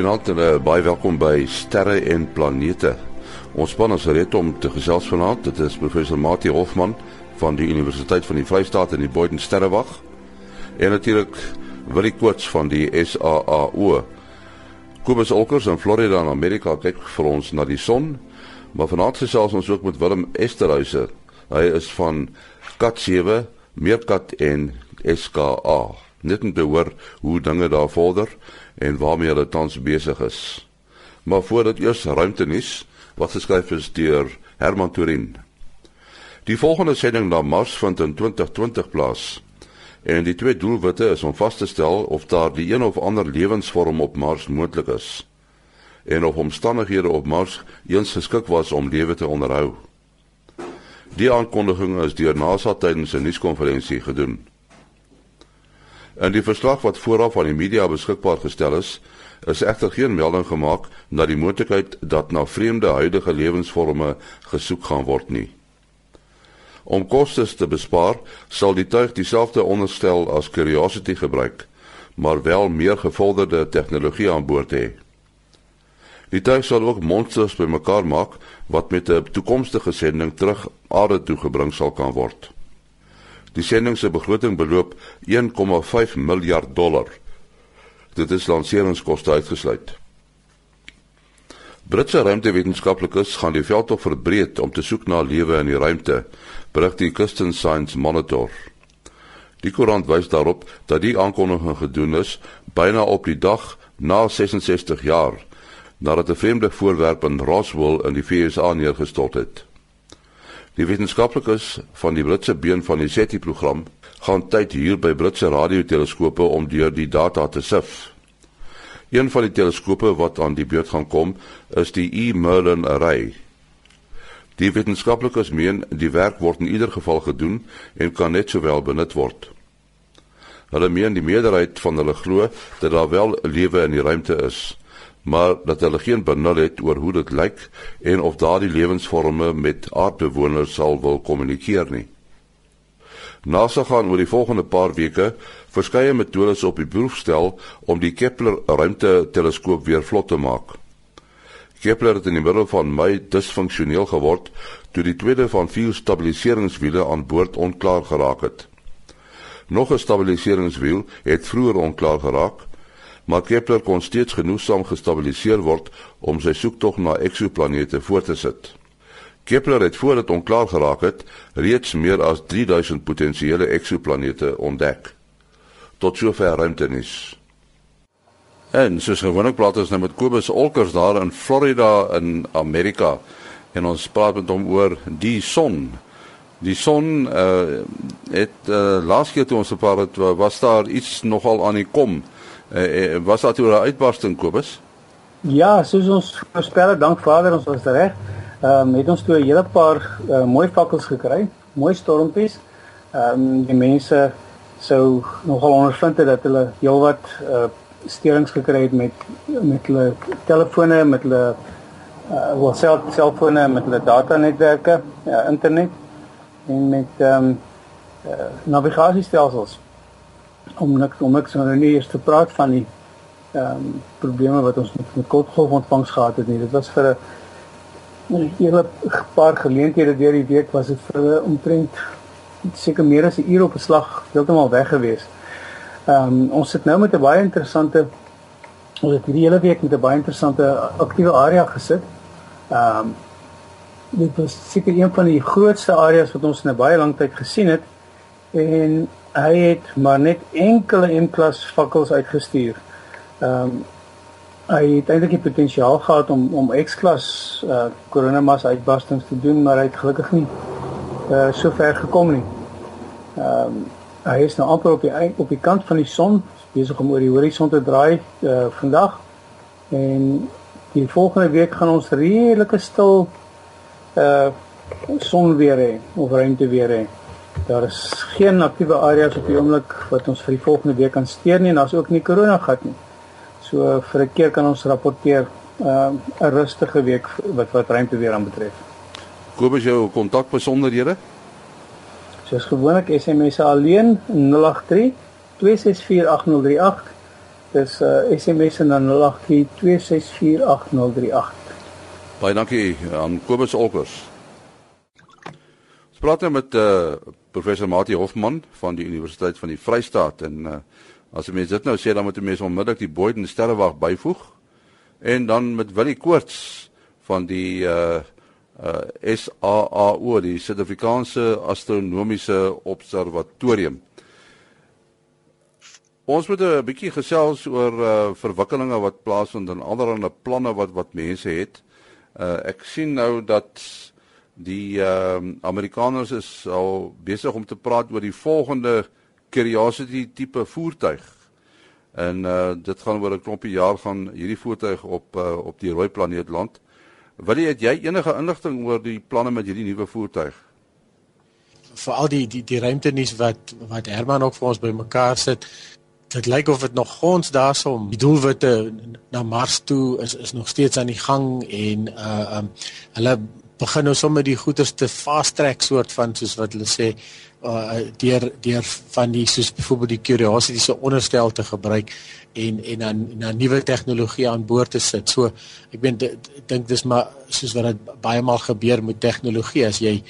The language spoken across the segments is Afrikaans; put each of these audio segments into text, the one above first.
Goeienaand en uh, baie welkom by Sterre en Planete. Ons span is gereed om te gesels vanaand. Dit is professor Mati Hofman van die Universiteit van die Vrystaat in die Boden Sterrewag en natuurlik Willie Koorts van die SAAO. Kobus Olkers in Florida in Amerika kyk vir ons na die son. Maar vanaand gesels ons ook met Willem Esterhuise. Hy is van Kat 7, Meerkat en SKA. Net om te hoor hoe dinge daar vorder en waarmee hulle tans besig is. Maar voordat eers ruimte nuus wat geskryf is deur Herman Turin. Die volgende sending na Mars vind in 2020 plaas. En die twee doelwitte is om vas te stel of daar die een of ander lewensvorm op Mars moontlik is en of omstandighede op Mars eens geskik was om lewe te onderhou. Die aankondiging is deur NASA tydens 'n nuuskonferensie gedoen. In die verslag wat vooraf aan die media beskikbaar gestel is, is egter geen melding gemaak na die moontlikheid dat na vreemde huidige lewensvorme gesoek gaan word nie. Om kostes te bespaar, sal die tuig dieselfde onderstel as Curiosity gebruik, maar wel meer gevorderde tegnologie aan boord hê. Die tuig sal ook monsters bymekaar maak wat met 'n toekomstige sending terug aarde toe gebring sal kan word. Die sending se begroting beloop 1,5 miljard dollar. Dit is lanseringskoste uitgesluit. Britse ruimtewetenskaplikes gaan die veldtog verbreed om te soek na lewe in die ruimte, berig die Christian Science Monitor. Die koerant wys daarop dat die aankondiging gedoen is byna op die dag na 66 jaar nadat 'n vreemde voorwerp in Roswell in die VSA neergestort het. Die wetenskaplikes van die Britse been van die SETI-program gaan tyd hier by Britse radioteleskope om deur die data te sif. Een van die teleskope wat aan die beurt gaan kom, is die E Merlin array. Die wetenskaplikes meen die werk word in ieder geval gedoen en kan net sowel benut word. Hulle meen die meerderheid van hulle glo dat daar wel lewe in die ruimte is maar dat hulle geen benul het oor hoe dit lyk en of daardie lewensvorme met aardbewoners sal wil kommunikeer nie. NASA gaan oor die volgende paar weke verskeie metodes op die proef stel om die Kepler ruimteteleskoop weer vlot te maak. Kepler het in die middel van Mei disfunksioneel geword toe die tweede van vier stabiliseringswiele aan boord onklaar geraak het. Nog 'n stabiliseringswiel het vroeër onklaar geraak maar Kepler kon steeds genoegsaam gestabiliseer word om sy soektog na eksoplanete voort te sit. Kepler het voordat dit onklaar geraak het, reeds meer as 3000 potensiële eksoplanete ontdek. Tot sover ruimtenis. En soos gewoonlik praat ons nou met Kobus Olkers daar in Florida in Amerika en ons praat met hom oor die son. Die son uh het uh, laas keer toe ons gepraat het was daar iets nogal aan die kom. Was daar toe 'n uitbarsting Kobus? Ja, soos ons voorspel, dank Vader, ons was reg. Ehm um, het ons toe 'n hele paar uh, mooi fakkels gekry, mooi stormpies. Ehm um, die mense sou nogal ondervind het dat hulle heelwat uh, sterings gekry het met met hulle telefone, met hulle uh wel self selfone, met hulle datanetwerke, uh, internet en met ehm um, uh, navigasiestelsels om niks om niks nou nie eers te praat van die ehm um, probleme wat ons met, met kortgolfontvangs gehad het nie. Dit was vir 'n hele paar geleenthede deur die week was dit vir omtrent seker meer as 'n uur op 'n slag heeltemal weg gewees. Ehm um, ons sit nou met 'n baie interessante ons het hierdie hele week met 'n baie interessante aktiewe area gesit. Ehm um, dit was seker een van die grootste areas wat ons in 'n baie lang tyd gesien het en hy het maar net enkele M-klas fakkels uitgestuur. Ehm um, hy het eintlik die potensiaal gehad om om X-klas uh koronamas uitbarstings te doen, maar hy het gelukkig nie uh so ver gekom nie. Ehm um, hy is nou amper op die op die kant van die son, besig om oor die horison te draai uh vandag. En die volgende week gaan ons redelike stil uh son weer hê, of ruimte weer hê. Daar is geen aktiewe areas op die oomblik wat ons vir die volgende week kan steur nie en daar's ook nie korona gat nie. So vir 'n keer kan ons rapporteer ehm, 'n uh, rustige week wat wat ruimte weer aan betref. Kobus jou kontak besonderhede? Soos gewoonlik SMS alleen 083 2648038 Dis uh, SMS en dan 0832648038. Baie dankie aan Kobus Olkers. Ons praat nou met uh, professor Mati Hofman van die Universiteit van die Vrystaat en uh, as jy mens dit nou sê dan moet jy mens onmiddellik die Boyden Sterrewag byvoeg en dan met Willie Koorts van die uh uh SAAO die Suid-Afrikaanse Astronomiese Observatorium. Ons moet 'n bietjie gesels oor uh verwikkelinge wat plaasvind en allerlei planne wat wat mense het. Uh ek sien nou dat die ehm uh, Amerikaners is al besig om te praat oor die volgende Curiosity tipe voertuig. En uh dit gaan oor 'n klompie jaar gaan hierdie voertuig op uh, op die rooi planeet land. Wil jy het jy enige inligting oor die planne met hierdie nuwe voertuig? Vir al die die die ruimtenis wat wat Herman ook vir ons bymekaar sit, dit lyk of dit nog ons daarsom die doelwitte na Mars toe is is nog steeds aan die gang en uh um hulle begin nou sommer die goeders te fast track soort van soos wat hulle sê uh deur deur van die soos byvoorbeeld die curiosity se onderstel te gebruik en en dan na nuwe tegnologie aan boord te sit. So ek ben dink dis maar soos wat dit baie maal gebeur met tegnologie as jy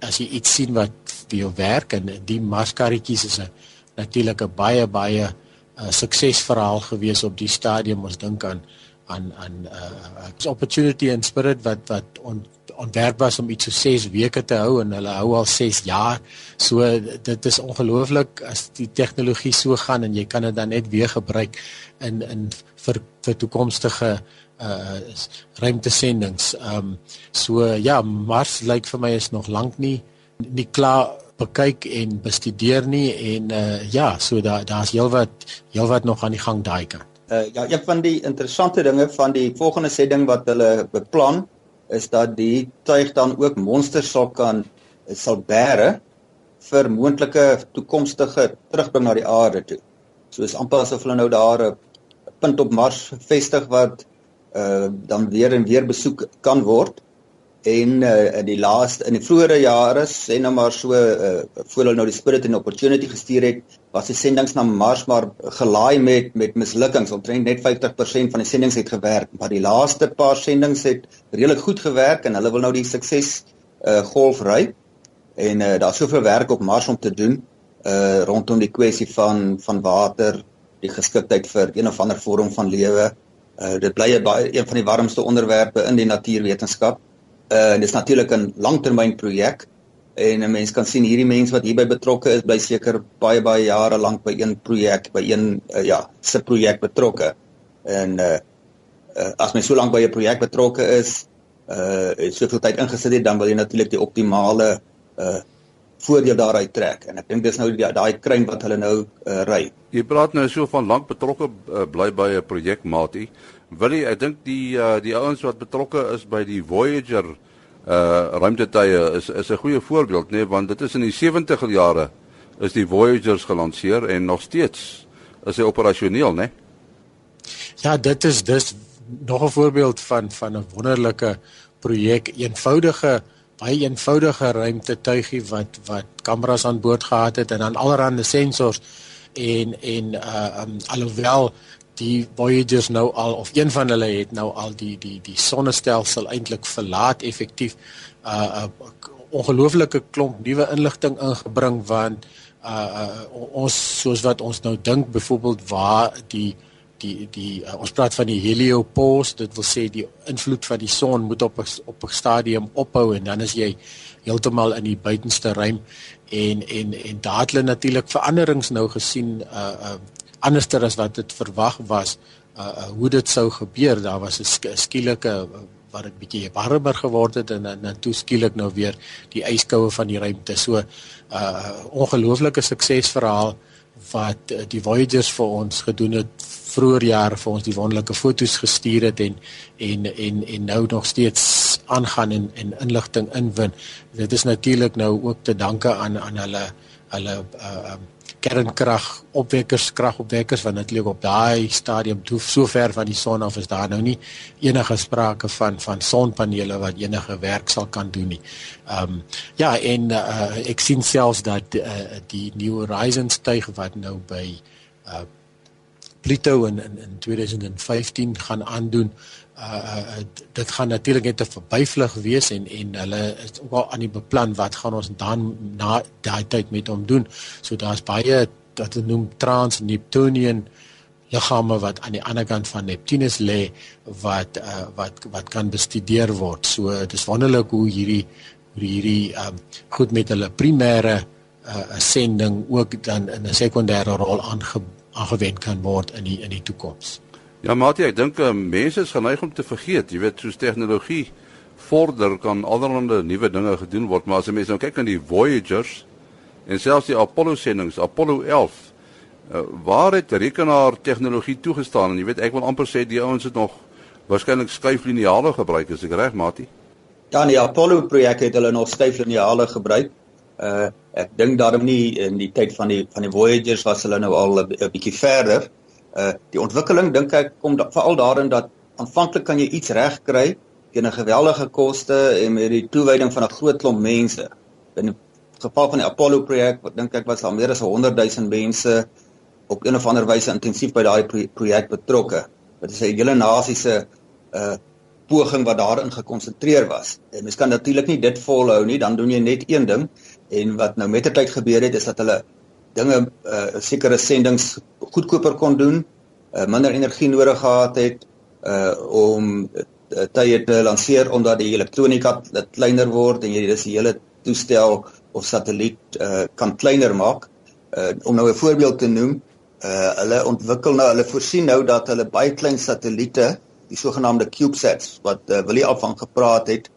as jy iets sien wat vir jou werk en die maskarretjies is 'n natuurlik 'n baie baie uh, suksesverhaal gewees op die stadium ons dink aan aan aan uh, opportunity and spirit wat wat on, ontwerp was om iets so 6 weke te hou en hulle hou al 6 jaar. So dit is ongelooflik as die tegnologie so gaan en jy kan dit dan net weer gebruik in in vir vir toekomstige uh ruimtesendings. Ehm um, so ja, Mars lyk vir my is nog lank nie nie klaar bekyk en bestudeer nie en uh ja, so daar daar's heelwat heelwat nog aan die gang daai kant. Uh ja, een van die interessante dinge van die volgende sending wat hulle beplan is dat die tuig dan ook monsters sal kan sal bære vir moontlike toekomstige terugbring na die aarde toe. So is amper asof hulle nou daar 'n punt op Mars vestig wat uh dan weer en weer besoek kan word. En uh in die laaste in die vroeëre jare, sê nou maar so uh voor hulle nou die Spirit and Opportunity gestuur het, was die sendinge na Mars maar gelaai met met mislukkings. Omtrent net 50% van die sendinge het gewerk, maar die laaste paar sendinge het redelik goed gewerk en hulle wil nou die sukses uh golf ry. En uh daar's soveel werk op Mars om te doen uh rondom die kwessie van van water, die geskiktheid vir een of ander vorm van lewe. Uh dit bly 'n baie een van die warmste onderwerpe in die natuurwetenskap. Uh en dit is natuurlik 'n langtermynprojek en 'n mens kan sien hierdie mense wat hierby betrokke is bly seker baie baie jare lank by een projek by een uh, ja se projek betrokke en uh, uh as mens so lank by 'n projek betrokke is uh en soveel tyd ingesit het dan wil jy natuurlik die optimale uh voordeel daaruit trek en ek dink dis nou daai kruin wat hulle nou uh, ry. Jy praat nou so van lank betrokke uh, bly by 'n projek maatie. Wil jy ek dink die uh, die ouens wat betrokke is by die Voyager uh ruimtetuie is is 'n goeie voorbeeld nê nee, want dit is in die 70er jare is die Voyagers gelanseer en nog steeds is hy operasioneel nê nee? Ja dit is dis nog 'n voorbeeld van van 'n wonderlike projek eenvoudige baie eenvoudige ruimtetuigie wat wat kameras aan boord gehad het en dan allerlei sensors en en uh um, alhoewel die Voyagers nou al of een van hulle het nou al die die die sonnestelsel eintlik verlaat effektief 'n uh, uh, ongelooflike klomp nuwe inligting ingebring want uh, uh ons soos wat ons nou dink byvoorbeeld waar die die die uh, ons praat van die heliopause dit wil sê die invloed van die son moet op op 'n stadium ophou en dan is jy heeltemal in die buitenste ruim en en en daar het hulle natuurlik veranderings nou gesien uh uh anderster as wat dit verwag was uh, uh hoe dit sou gebeur daar was 'n skielike uh, wat dit bietjie warmer geword het en en toe skielik nou weer die yskoue van die ruimte. So uh ongelooflike suksesverhaal wat uh, die Voyagers vir ons gedoen het vroeër jare vir ons die wonderlike foto's gestuur het en en en en nou nog steeds aangaan en en inligting inwin. Dit is natuurlik nou ook te danke aan aan hulle hulle uh um, kernkrag opwekkers kragopwekkers want lê op daai stadium toe so ver van die son af is daar nou nie enige sprake van van sonpanele wat enige werk sal kan doen nie. Ehm um, ja en uh, ek sien selfs dat uh, die New Horizons tuig wat nou by uh, Pluto in in in 2015 gaan aandoen. Uh, uh dit gaan natuurlik net 'n verbyvlug wees en en hulle is ook al aan die beplan wat gaan ons dan na daai tyd met hom doen. So daar's baie wat hulle noem trans-Neptunian liggame wat aan die ander kant van Neptunus lê wat uh wat wat kan bestudeer word. So dis wonderlik hoe hierdie hierdie um goed met hulle primêre uh sending ook dan in 'n sekondêre rol aange, aangewend kan word in die in die toekoms. Ja, Matie, ek dink uh, mense is geneig om te vergeet, jy weet, soos tegnologie vorder kan allerlei nuwe dinge gedoen word, maar as jy mens nou kyk aan die Voyagers en selfs die Apollo sendinge, Apollo 11, uh, waar het rekenaar tegnologie toegestaan en jy weet ek wil amper sê die ouens het nog waarskynlik skuiflineale gebruik, is ek reg, Matie? Ja, die Apollo projek het hulle nog skuiflineale gebruik. Uh ek dink daarom nie in die tyd van die van die Voyagers was hulle nou al 'n bietjie verder. Uh die ontwikkeling dink ek kom da, veral daarin dat aanvanklik kan jy iets regkry teen 'n geweldige koste en met die toewyding van 'n groot klomp mense. In die geval van die Apollo projek, wat dink ek was daar meer as 100 000 mense op een of ander wyse intensief by daai projek betrokke. Dit is 'n hele nasie se uh poging wat daarin gekonsentreer was. En mens kan natuurlik nie dit volhou nie, dan doen jy net een ding en wat nou met die tyd gebeur het is dat hulle dinge uh sekere sendings goedkoper kon doen, uh minder energie nodig gehad het uh om tye te lanseer omdat die elektronika kleiner word en jy dis die hele toestel of satelliet uh kan kleiner maak. Uh om nou 'n voorbeeld te noem, uh hulle ontwikkel nou, hulle voorsien nou dat hulle baie klein satelliete, die sogenaamde CubeSats wat uh, Willie al van gepraat het,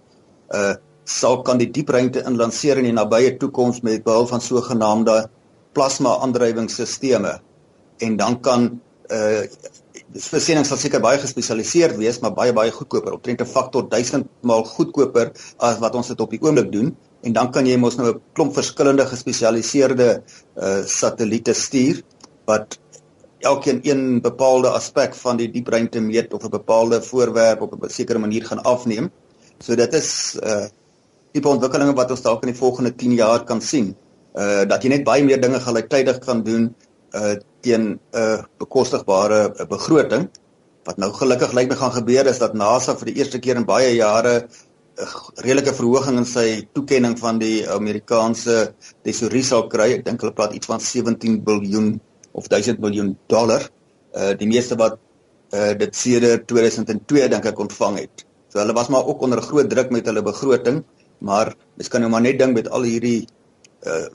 uh sal kan die diepruimte inlanseer in die nabye toekoms met behulp van sogenaamde plasma aandrywingsstelsels en dan kan uh die versiening sal seker baie gespesialiseerd wees maar baie baie goedkoper omtrent 'n faktor 1000 maal goedkoper as wat ons dit op die oomblik doen en dan kan jy mos nou 'n klomp verskillende gespesialiseerde uh satelliete stuur wat elkeen een bepaalde aspek van die diepruimte meet of 'n bepaalde voorwerp op 'n sekere manier gaan afneem. So dit is uh tipe ontwikkelinge wat ons dalk in die volgende 10 jaar kan sien. Uh dat jy net baie meer dinge gelyktydig kan doen uh teen 'n uh, bekostigbare uh, begroting. Wat nou gelukkig lyk my gaan gebeur is dat NASA vir die eerste keer in baie jare 'n uh, redelike verhoging in sy toekenning van die Amerikaanse tesourie sal kry. Ek dink hulle praat iets van 17 miljard of 1000 miljoen dollar. Uh die meeste wat uh dit sedert 2002 dink ek ontvang het. So hulle was maar ook onder groot druk met hulle begroting maar mens kan nou maar net dink met al hierdie uh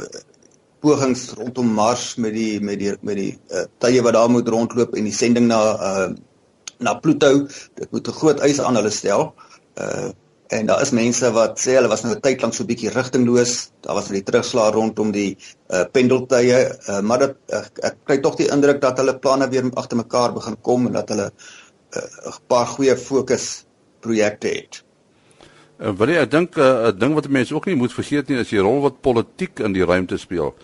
pogings rondom Mars met die met die met die uh, tye wat daar moet rondloop en die sending na uh na Pluto dit moet 'n groot eis aan hulle stel. Uh en daar is mense wat sê hulle was nou 'n tyd lank so 'n bietjie rigtingloos. Daar was net terugslag rondom die uh pendeltye uh, maar dit ek, ek kry tog die indruk dat hulle planne weer agter mekaar begin kom en dat hulle 'n uh, paar goeie fokus projekte het uh, wil jy ek dink 'n uh, ding wat mense ook nie moet vergeet nie is die rol wat politiek in die ruimte speel.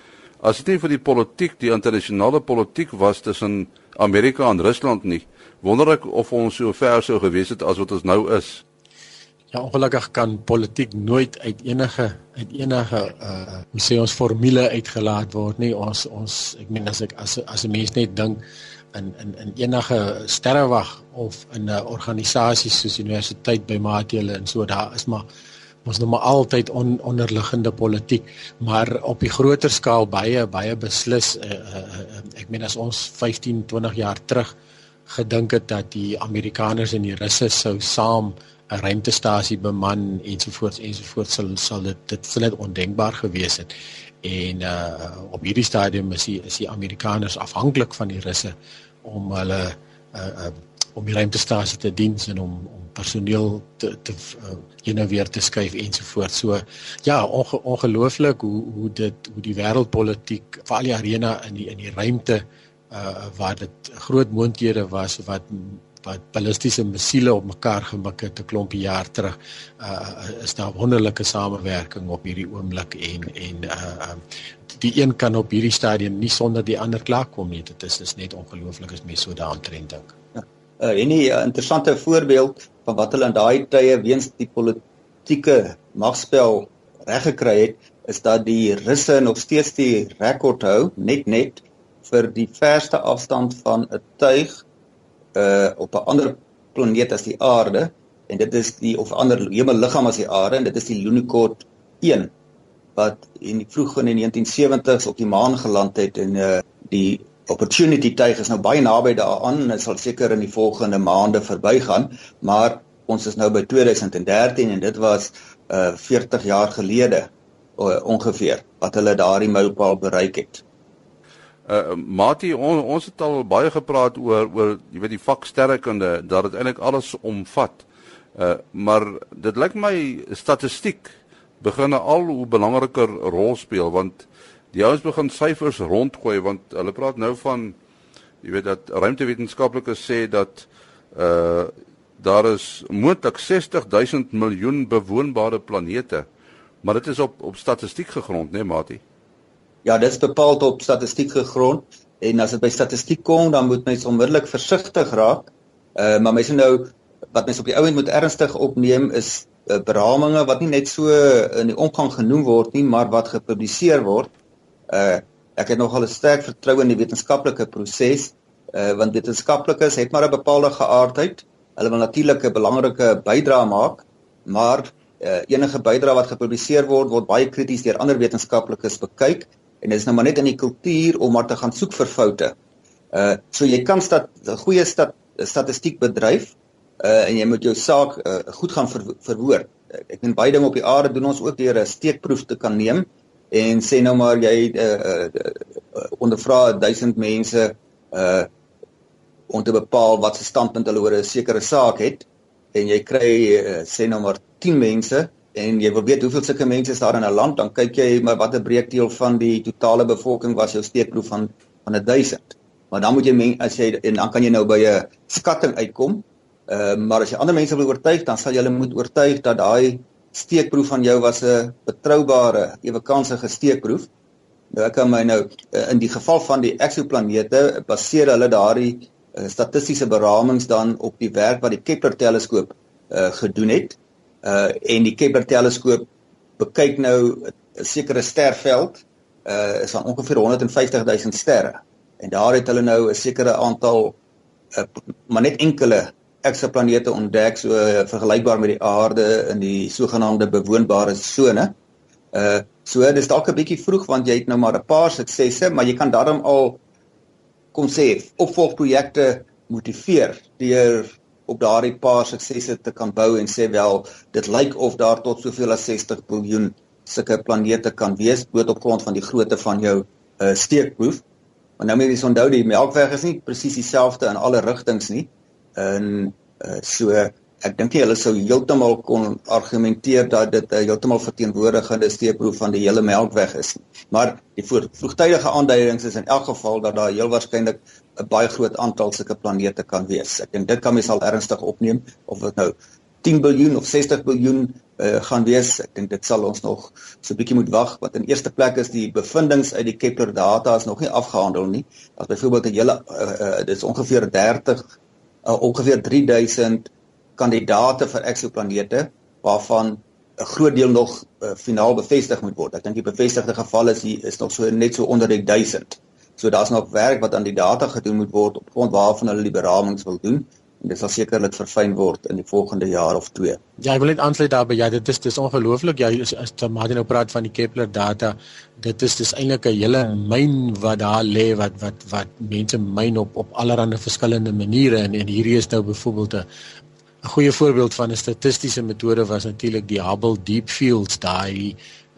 As dit nie vir die politiek, die internasionale politiek was tussen Amerika en Rusland nie, wonder ek of ons so ver sou gewees het as wat ons nou is. Ja, ongelukkig kan politiek nooit uit enige uit enige uh sê ons formule uitgelaat word nie. Ons ons ek meen as ek as as 'n mens net dink in in in enige sterrewag of in 'n organisasie soos universiteit by Maatjele en so daar is maar ons nou maar altyd on, onderliggende politiek maar op die groter skaal baie baie beslis uh, uh, uh, ek meen as ons 15 20 jaar terug gedink het dat die Amerikaners en die Russe sou saam 'n ruimtestasie beman ensovoorts ensovoorts sal sal dit dit sou net ondenkbaar gewees het en uh op hierdie stadium is die is die Amerikaners afhanklik van die Russe om hulle uh, uh om die ruimtestasie te dien en om om personeel te te uh, eenou weer te skuif ensovoorts. So ja, onge, ongelooflik hoe hoe dit hoe die wêreldpolitiek veral die arena in die in die ruimte uh waar dit groot moontlikhede was wat wat ballistiese missiele op mekaar gemik het 'n klompie jaar terug uh is daar wonderlike samewerking op hierdie oomblik en en uh um, die een kan op hierdie stadium nie sonder die ander klaarkom nie dit is is net ongelooflik as mens so trend dink. Ja. Uh en 'n uh, interessante voorbeeld van wat hulle in daai tye weens die politieke magspel reggekry het is dat die Russe nog steeds die rekord hou net net vir die verste afstand van 'n tuig uh op 'n ander planeet as die aarde en dit is die of ander hemelliggaam as die aarde en dit is die Lunokhod 1 wat in die vroeg in die 1970s op die maan geland het en uh die opportunity tuig is nou baie naby daaraan en dit sal seker in die volgende maande verbygaan maar ons is nou by 2013 en dit was uh 40 jaar gelede uh, ongeveer wat hulle daardie mylpaal bereik het. Uh Mati on, ons het al baie gepraat oor oor jy weet die vaksterrekunde dat dit eintlik alles omvat. Uh maar dit lyk my statistiek begin al hoe belangriker rol speel want die ouens begin syfers rondgooi want hulle praat nou van jy weet dat ruimtewetenskaplikes sê dat uh daar is moontlik 60 000 miljoen bewoonbare planete. Maar dit is op op statistiek gegrond, né, nee, Mati? Ja, dit is bepaal op statistiek gegrond en as dit by statistiek kom, dan moet mens onmiddellik versigtig raak. Uh maar mens nou wat mens op die ouend moet ernstig opneem is uh, beramings wat nie net so in die omgang genoem word nie, maar wat gepubliseer word. Uh ek het nogal 'n sterk vertroue in die wetenskaplike proses, uh want wetenskaplikes het maar 'n bepaalde geaardheid. Hulle wil natuurlik 'n belangrike bydrae maak, maar uh, enige bydrae wat gepubliseer word, word baie krities deur ander wetenskaplikes bekyk en dit is nou maar net in die kultuur om maar te gaan soek vir foute. Uh so jy kan stat goeie stat, statistiek bedryf uh en jy moet jou saak uh, goed gaan ver, verwoord. Ek dink baie dinge op die aarde doen ons ook deur 'n steekproef te kan neem en sê nou maar jy uh, uh, uh ondervra 1000 mense uh om te bepaal wat se standpunt hulle oor 'n sekere saak het en jy kry uh, sê nou maar 10 mense en jy wil weet hoeveel sulke mense is daar in 'n land dan kyk jy maar watter breekdeel van die totale bevolking was jou steekproef van van 1000. Maar dan moet jy as jy en dan kan jy nou by 'n skatting uitkom. Uh, maar as jy ander mense wil oortuig dan sal jy hulle moet oortuig dat daai steekproef van jou was 'n betroubare ewe kansige steekproef. Nou ek kan my nou uh, in die geval van die eksoplanete baseer hulle daardie uh, statistiese beramings dan op die werk wat die Kepler teleskoop uh, gedoen het. Uh en die Kepler teleskoop bekyk nou 'n sekere sterveld uh is van ongeveer 150 000 sterre. En daar het hulle nou 'n sekere aantal uh, maar net enkele eksoplanete ontdek so uh, vergelykbaar met die aarde in die sogenaamde bewoonbare sone. Uh so dis dalk 'n bietjie vroeg want jy het nou maar 'n paar suksesse, maar jy kan daarom al kom sê opvolgprojekte motiveer deur op daardie paar suksesse te kan bou en sê wel dit lyk of daar tot soveel as 60 miljard sulke planete kan wees bloot op grond van die grootte van jou uh, steekproef. Maar nou moet jy onthou die Melkweg is nie presies dieselfde in alle rigtings nie. En uh, so ek dink hulle sou heeltemal kon argumenteer dat dit 'n uh, heeltemal verteenwoordigende steekproef van die hele Melkweg is. Maar die vroegtydige aanduidings is in elk geval dat daar heel waarskynlik 'n baie groot aantal sulke planete kan wees. Ek dink dit kan mens al ernstig opneem of dit nou 10 miljard of 60 miljard uh, gaan wees. Ek dink dit sal ons nog so 'n bietjie moet wag want in eerste plek is die bevindinge uit die Kepler data is nog nie afgehandel nie. As byvoorbeeld 'n hele uh, uh, dit is ongeveer 30 uh, ongeveer 3000 kandidate vir eksoplanete waarvan 'n groot deel nog uh, finaal bevestig moet word. Ek dink die bevestigde gevalle is hier is nog so net so onder die 1000. So daar's nog werk wat aan die data gedoen moet word op grond waarvan hulle die beramings wil doen en dit sal sekerlik verfyn word in die volgende jaar of twee. Ja, ek wil net aansluit daarby. Ja, dit is dis ongelooflik. Ja, as, as Martin nou praat van die Kepler data, dit is dis eintlik 'n hele myn wat daar lê wat wat wat mense myn op op allerlei verskillende maniere en en hierdie is nou byvoorbeeld 'n 'n goeie voorbeeld van 'n statistiese metode was natuurlik die Hubble Deep Fields, daai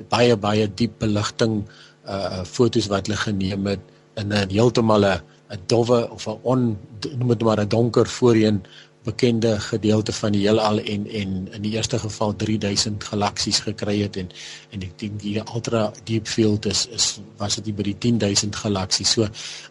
baie baie diep beligting uh fotos wat hulle geneem het in 'n heeltemal 'n dowwe of 'n on noem dit maar 'n donker voorheen bekende gedeelte van die heelal en en in die eerste geval 3000 galaksies gekry het en en ek dink die ultra deep field is is was dit by die 10000 galaksies. So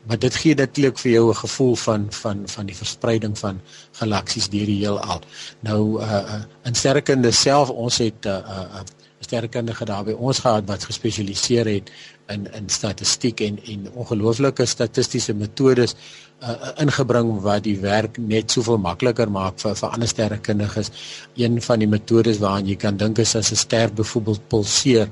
maar dit gee natuurlik vir jou 'n gevoel van van van die verspreiding van galaksies deur die heelal. Nou uh, in sterrekunde self ons het 'n uh, uh, sterrekundige daar by ons gehad wat gespesialiseer het in in statistiek en en ongelooflike statistiese metodes uh, ingebring wat die werk net soveel makliker maak vir vir ander sterrekundiges. Een van die metodes waaraan jy kan dink is as 'n ster byvoorbeeld pulseer,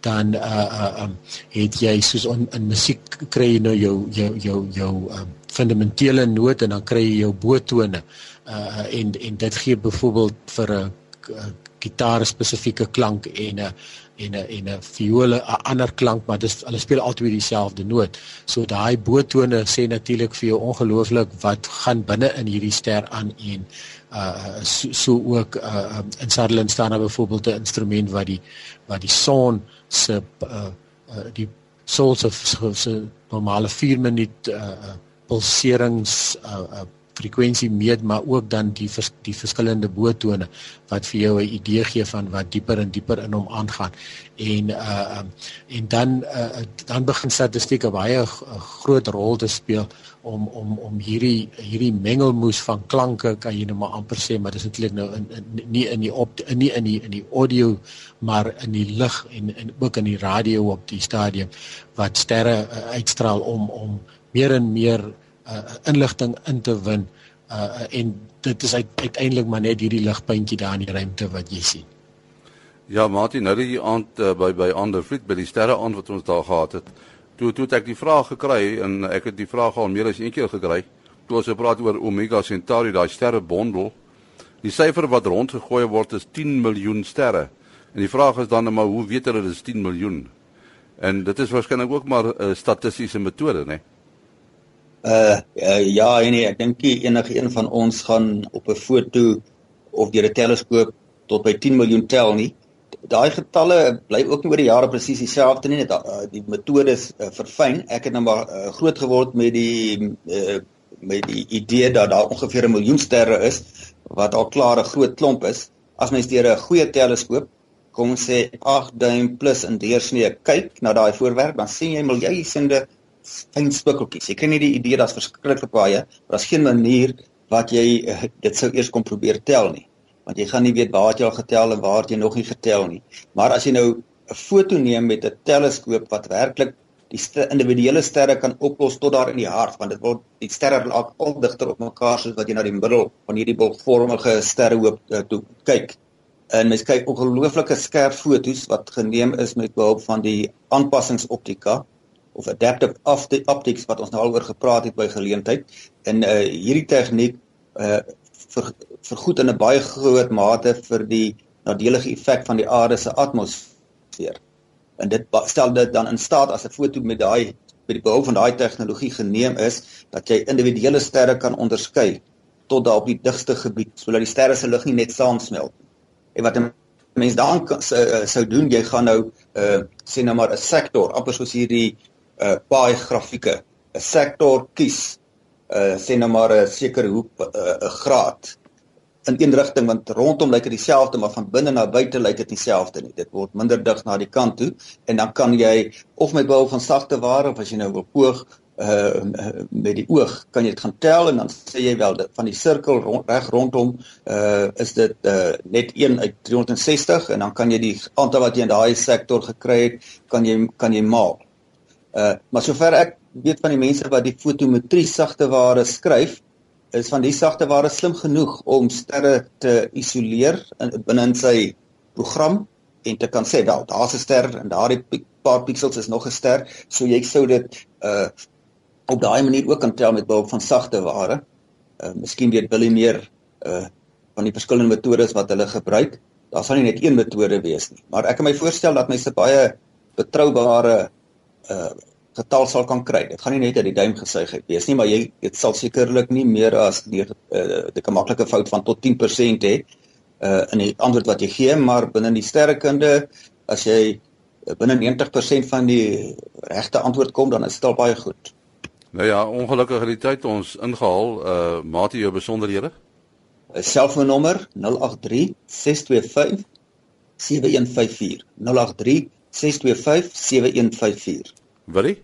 dan uh uh um, het jy soos on, in musiek kry jy nou jou jou jou jou um, fundamentele note en dan kry jy jou botone uh en en dit gee byvoorbeeld vir 'n gitaar spesifieke klank en 'n en 'n en 'n viole 'n ander klank maar dis hulle speel altyd dieselfde noot. So daai botone sê natuurlik vir jou ongelooflik wat gaan binne in hierdie ster aan en uh so, so ook uh in Sutherland staan daar byvoorbeeld 'n instrument wat die wat die son se uh, uh die soul se se normale 4 minuut uh pulserings uh, uh frekwensie meet maar ook dan die vers, die verskillende bootone wat vir jou 'n idee gee van wat dieper en dieper in hom aangaan. En uh um, en dan uh dan begin statistiek 'n baie groot rol te speel om om om hierdie hierdie mengelmoes van klanke kan jy nou maar amper sê maar dis eintlik nou in, in nie in die op in nie in die in die audio maar in die lig en en ook in die radio op die stadium wat sterre uh, uitstraal om om meer en meer uh, inligting in te win uh, en dit is uiteindelik maar net hierdie ligpuntjie daar in die ruimte wat jy sien. Ja, Martin, nou die aand uh, by by Anderfried by die sterre aand wat ons daar gehad het. Toe toe ek die vraag gekry en ek het die vraag al meer as een keer gekry. Toe ons gepraat oor Omega Centauri, daai sterrebondel. Die syfer wat rondgegooi word is 10 miljoen sterre. En die vraag is dan maar hoe weet hulle dit is 10 miljoen? En dit is waarskynlik ook maar 'n uh, statistiese metode, né? Nee? Uh, uh ja, nee, ek dink enige een van ons gaan op 'n foto of deur 'n teleskoop tot by 10 miljoen tel nie. Daai getalle bly ook nie oor die jare presies dieselfde nie. Net uh, die metodes uh, verfyn. Ek het nou maar uh, groot geword met die uh, met die idee dat daar ongeveer 'n miljoen sterre is wat al klaar 'n groot klomp is. As mens deur 'n goeie teleskoop kom sê 8 duim plus in deursnee kyk na daai voorwerp, dan sien jy miljoene fyn spikkeltjies. Jy kry nie die idee dat's verskriklik baie, maar daar's geen manier wat jy uh, dit sou eers kom probeer tel nie. Want jy gaan nie weet waar jy al getel en waar jy nog nie getel nie. Maar as jy nou 'n foto neem met 'n teleskoop wat werklik die st individuele sterre kan oplos tot daar in die hart, want dit word die sterre raak al digter op mekaar soos wat jy na die middel van hierdie bolvormige sterrehoop uh, toe kyk. En mens kyk ongelooflike skerp fotos wat geneem is met behulp van die aanpassingsoptika of adaptive optics wat ons nou al oor gepraat het by geleentheid en uh hierdie tegniek uh vir vergoed in 'n baie groot mate vir die nadelige effek van die aarde se atmosfeer. En dit stel dit dan in staat as 'n foto met daai met die behulp van daai tegnologie geneem is dat jy individuele sterre kan onderskei tot daar op die digste gebied sodat die sterre se lig nie net saamsmelt. En wat 'n mens dan sou sou doen, jy gaan nou uh sê nou maar 'n sektor, amper soos hierdie uh baie grafieke 'n sektor kies uh sê nou maar 'n sekere hoek 'n uh, graad in een rigting want rondom lyk dit dieselfde maar van binne na buite lyk dit dieselfde nie. Dit word minder dig na die kant toe en dan kan jy of met behulp van sagte ware of as jy nou wil poog uh met die oog kan jy dit gaan tel en dan sê jy wel dit van die sirkel rond, reg rondom uh is dit uh net 1 uit 360 en dan kan jy die aantal wat jy in daai sektor gekry het kan jy kan jy maak Uh maar sover ek weet van die mense wat die fotometrie sagte ware skryf, is van die sagte ware slim genoeg om sterre te isoleer in binne in sy program en te kan sê wel, daar's 'n ster en daardie paar pixels is nog 'n ster, so jy sou dit uh op daai manier ook kan tel met behulp van sagte ware. Uh miskien weet Billy meer uh van die verskillende metodes wat hulle gebruik. Daar sal nie net een metode wees nie, maar ek kan my voorstel dat mense baie betroubare uh getal sal kan kry. Dit gaan nie net uit die duim gesuig wees nie, maar jy dit sal sekerlik nie meer as die uh die gemaklike fout van tot 10% hê uh in die antwoord wat jy gee, maar binne die sterrekunde as jy binne 90% van die regte antwoord kom, dan is dit al baie goed. Nou ja, ongelukkig het die tyd ons ingehaal. Uh maatie jou besonderhede. 'n Selfoonnommer 083 625 7154 083 6257154. Willie?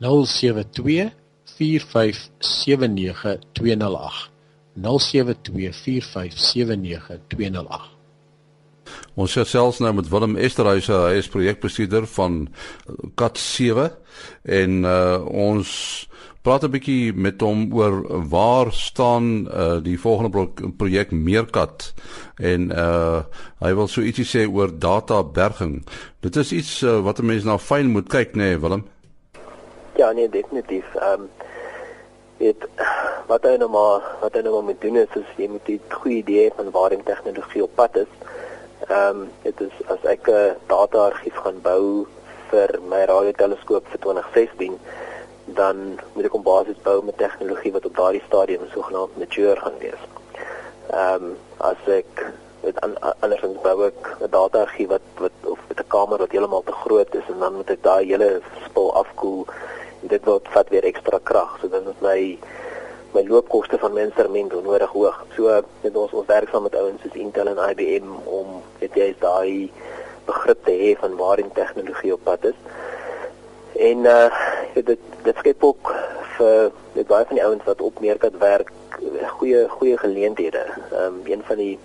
072 4579208. 072 4579208. Ons gesels nou met Willem Esterhuise, hy is projekbestuurder van Kat 7 en uh, ons praat 'n bietjie met hom oor waar staan uh, die volgende pro projek Meerkat en uh, hy wil so ietsie sê oor data berging. Dit is iets uh, wat 'n mens na fyn moet kyk, nê, nee, Willem? Ja, nee, definitief. Ehm um, dit wat hy nou maar wat hy nou maar moet doen is, is jy moet 'n goeie idee van waar die tegnologie op pad is. Ehm um, dit is as ek 'n data argief gaan bou vir my radioteleskoop vir 2016 dan moet ek 'n basis bou met tegnologie wat op daardie stadium sogenaamd mature gaan wees. Ehm um, as ek met an, andersins bou ek 'n data argief wat wat of 'n kamer wat heeltemal te groot is en dan moet ek daai hele spul afkoel en dit word vat weer ekstra krag. So dan is my my loopkoste van my instrument onnodig hoog. So dit ons ons werk saam met ouens soos Intel en IBM om dit jy daai begrip te hê van waar die tegnologie op pad is. En uh dit dit skep ook vir dit baie van die ouens wat op Meerkat werk goeie goeie geleenthede. Ehm um, een van die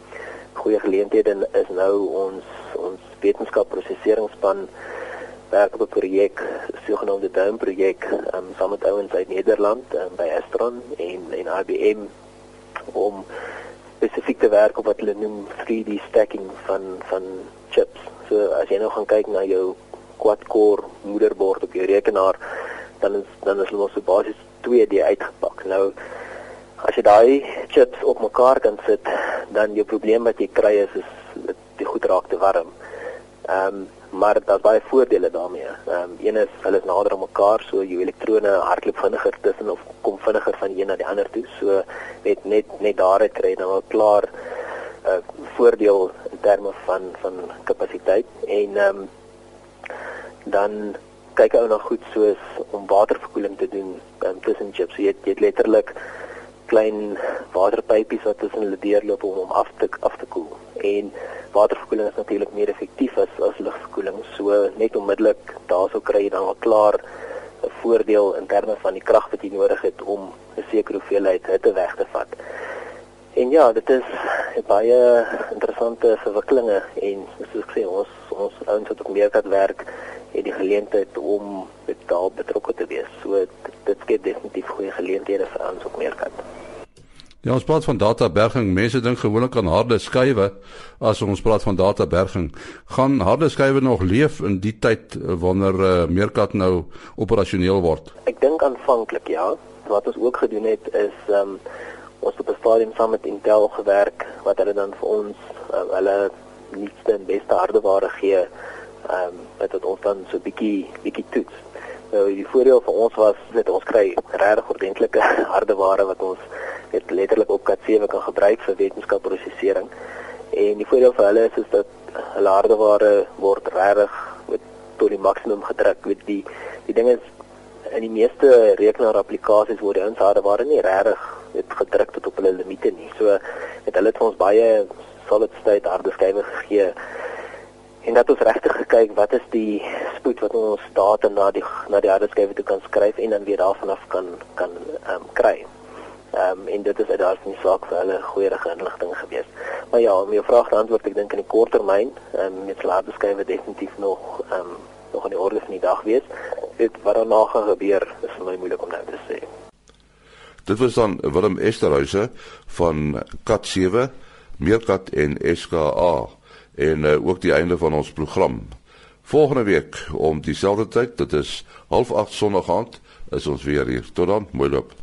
goeie geleenthede is nou ons ons wetenskapprosesseringsspan werk op 'n projek, sogenaamde Dome projek, um, saam met ouens uit Nederland um, by Astron en en IBM om spesifiek te werk op wat hulle noem 3D stacking van van chips. So as jy nou gaan kyk na jou quad-core moederbord op jou rekenaar, dan is dan is hulle so basies 2D uitgepak. Nou as jy daai chips op mekaar kan sit, dan jou probleem wat jy kry is is dit goed raak te warm. Ehm um, maar daar's baie voordele daarmee. Ehm um, een is hulle is nader aan mekaar, so jou elektrone hardloop vinniger tussen of kom vinniger van een na die ander toe. So net net net daaruit kry jy dan al klaar 'n uh, voordeel in terme van van kapasiteit en ehm um, dan kyk ou na goed soos om waterverkoeling te doen um, tussen chips. So, jy het, jy het letterlik klein waterpypies wat tussen hulle deurloop om hom af te af te koel. En waterverkoeling is natuurlik meer effektief as as lugverkoeling. So net onmiddellik daarsou kry jy dan al klaar 'n voordeel in terme van die krag wat jy nodig het om 'n sekere hoeveelheid hitte weg te vat. En ja, dit is baie interessante verwikkelinge en soos ek sê ons ons ouens wat op meerkat werk het die geleentheid om betaal betrokke te wees. So dit, dit skep definitief goeie geleenthede vir ons op meerkat. Ja, ons praat van databerging. Mense dink gewoonlik aan harde skywe as ons praat van databerging. Gaan harde skywe nog leef in die tyd wanneer uh, Meerkat nou operasioneel word? Ek dink aanvanklik ja. Wat ons ook gedoen het is um, ons het op 'n stadium saam met Intel gewerk wat hulle dan vir ons uh, hulle nuutste en beste hardeware gee. Ehm um, wat ons dan so bietjie bietjie toets. Nou die voordeel vir ons was net ons kry regtig ordentlike hardeware wat ons dit letterlik op Cat7 kan gebruik vir wetenskapprosesering. En die voordeel vir hulle is is dat hulle hardeware word regtig tot die maksimum gedruk. Met die die ding is in die meeste rekenaarapplikasies word die hardeware nie regtig met gedruk tot op hulle limite nie. So het hulle het ons baie solid state harde skywe gegee. En dat ons regtig gekyk wat is die spoed wat ons data na die na die harde skywe toe kan skryf en dan weer daarvan af kan kan ehm um, kry. Ehm um, en dit is uiteraard nie saak vir hulle goeie inligting gewees. Maar ja, om jou vraag te antwoord, ek dink in die kort termyn, ehm um, met slaapbeskrywe definitief nog ehm um, nog in die orde van die dag wees. Dit wat daarna gaan gebeur, is vir my moeilik om nou te sê. Dit was dan Willem Esterhuise van Kat 7, Meerkat en SKA en uh, ook die einde van ons program. Volgende week om dieselfde tyd, dit is 08:30 Sondag aand, is ons weer hier. Tot dan, mooi loop.